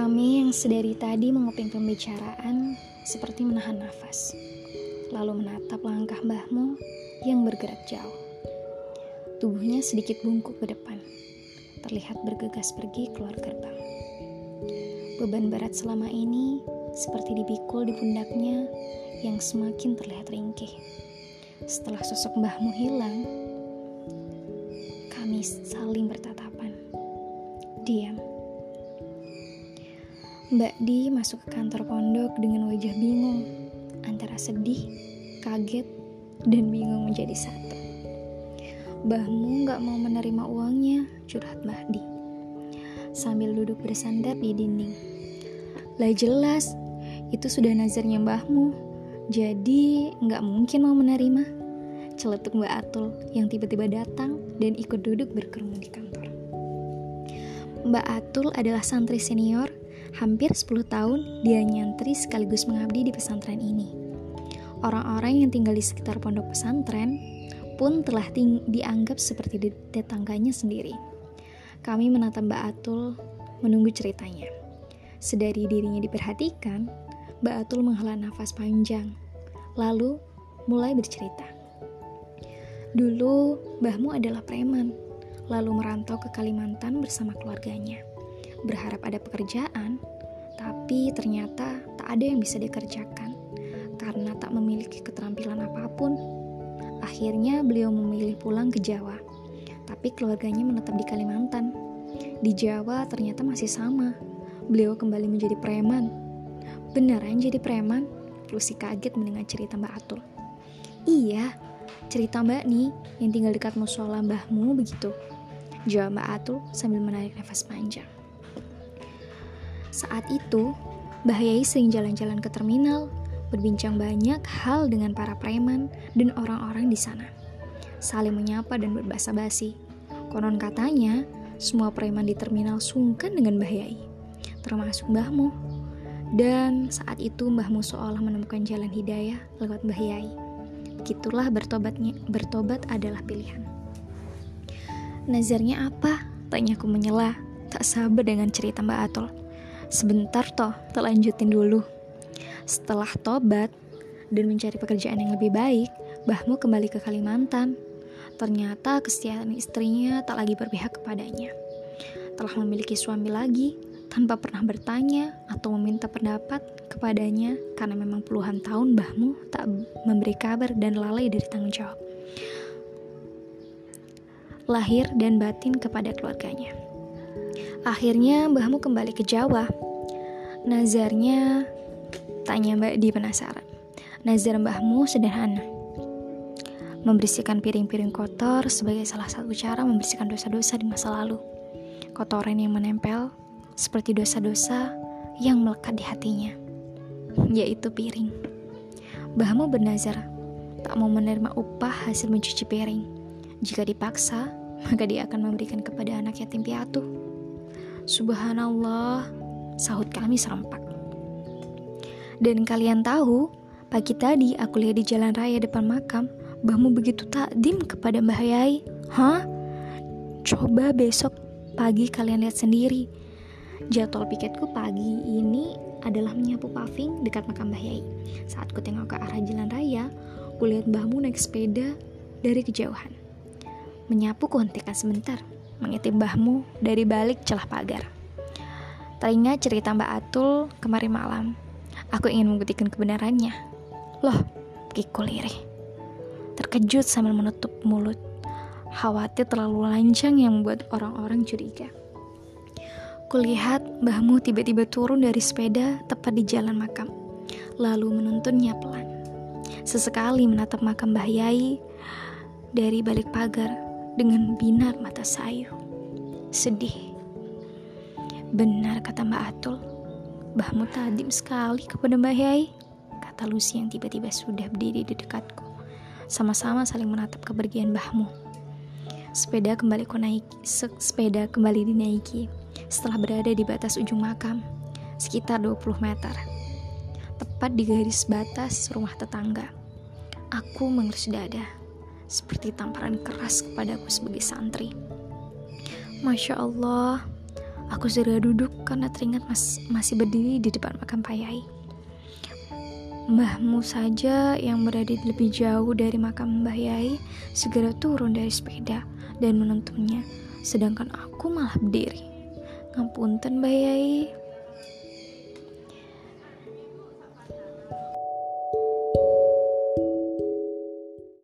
Kami yang sedari tadi menguping pembicaraan seperti menahan nafas, lalu menatap langkah mbahmu yang bergerak jauh. Tubuhnya sedikit bungkuk ke depan, terlihat bergegas pergi keluar gerbang. Beban berat selama ini seperti dipikul di pundaknya yang semakin terlihat ringkih. Setelah sosok mbahmu hilang, kami saling bertatapan. Diam. Mbak Di masuk ke kantor pondok dengan wajah bingung, antara sedih, kaget, dan bingung menjadi satu. Bahmu gak mau menerima uangnya, curhat Mbak Di. Sambil duduk bersandar di dinding. Lah jelas, itu sudah nazarnya mbahmu, jadi gak mungkin mau menerima. Celetuk Mbak Atul yang tiba-tiba datang dan ikut duduk berkerumun di kantor. Mbak Atul adalah santri senior Hampir 10 tahun dia nyantri sekaligus mengabdi di pesantren ini. Orang-orang yang tinggal di sekitar pondok pesantren pun telah dianggap seperti tetangganya sendiri. Kami menatap Mbak Atul menunggu ceritanya. Sedari dirinya diperhatikan, Mbak Atul menghela nafas panjang, lalu mulai bercerita. Dulu, Mbahmu adalah preman, lalu merantau ke Kalimantan bersama keluarganya berharap ada pekerjaan, tapi ternyata tak ada yang bisa dikerjakan karena tak memiliki keterampilan apa pun. Akhirnya beliau memilih pulang ke Jawa, tapi keluarganya menetap di Kalimantan. Di Jawa ternyata masih sama. Beliau kembali menjadi preman. Beneran jadi preman? Lucy kaget mendengar cerita Mbak Atul. Iya, cerita Mbak nih yang tinggal dekat musola mbahmu begitu. Jawab Mbak Atul sambil menarik nafas panjang. Saat itu, Mbah Yai sering jalan-jalan ke terminal, berbincang banyak hal dengan para preman dan orang-orang di sana. Saling menyapa dan berbahasa basi. Konon katanya, semua preman di terminal sungkan dengan Mbah Yai, termasuk Mbahmu. Dan saat itu Mbahmu seolah menemukan jalan hidayah lewat Mbah Yai. Begitulah bertobatnya, bertobat adalah pilihan. Nazarnya apa? Tanyaku menyela, tak sabar dengan cerita Mbak Atol. Sebentar toh, terlanjutin dulu. Setelah tobat dan mencari pekerjaan yang lebih baik, Bahmu kembali ke Kalimantan. Ternyata kesetiaan istrinya tak lagi berpihak kepadanya. Telah memiliki suami lagi, tanpa pernah bertanya atau meminta pendapat kepadanya karena memang puluhan tahun Bahmu tak memberi kabar dan lalai dari tanggung jawab. Lahir dan batin kepada keluarganya. Akhirnya Mbahmu kembali ke Jawa. Nazarnya, tanya Mbak Di penasaran. Nazar Mbahmu sederhana. Membersihkan piring-piring kotor sebagai salah satu cara membersihkan dosa-dosa di masa lalu. Kotoran yang menempel seperti dosa-dosa yang melekat di hatinya, yaitu piring. Mbahmu bernazar tak mau menerima upah hasil mencuci piring. Jika dipaksa, maka dia akan memberikan kepada anak yatim piatu. Subhanallah, sahut kami serempak. Dan kalian tahu, pagi tadi aku lihat di jalan raya depan makam, Mbahmu begitu takdim kepada Mbah Yai. Hah? Coba besok pagi kalian lihat sendiri. Jadwal piketku pagi ini adalah menyapu paving dekat makam Mbah Yai. Saat ku tengok ke arah jalan raya, ku lihat Mbahmu naik sepeda dari kejauhan. Menyapu ku hentikan sebentar mengintip Mbahmu dari balik celah pagar. Teringat cerita Mbak Atul kemarin malam. Aku ingin membuktikan kebenarannya. Loh, Kiko lirih. Terkejut sambil menutup mulut. Khawatir terlalu lancang yang membuat orang-orang curiga. Kulihat Mbahmu tiba-tiba turun dari sepeda tepat di jalan makam, lalu menuntunnya pelan. Sesekali menatap makam Mbah Yai dari balik pagar dengan binar mata sayu. Sedih. Benar kata Mbak Atul. Mbahmu tadim sekali kepada Mbak Yai, kata Lucy yang tiba-tiba sudah berdiri di dekatku. Sama-sama saling menatap kepergian Mbahmu. Sepeda kembali ku naiki, sepeda kembali dinaiki setelah berada di batas ujung makam, sekitar 20 meter. Tepat di garis batas rumah tetangga. Aku mengerus dada seperti tamparan keras kepadaku sebagai santri. Masya Allah, Aku segera duduk karena teringat mas masih berdiri di depan makam Pak Yai. Mbahmu saja yang berada lebih jauh dari makam Mbah Yai segera turun dari sepeda dan menuntunnya, sedangkan aku malah berdiri. Ngapunten Mbah Yai,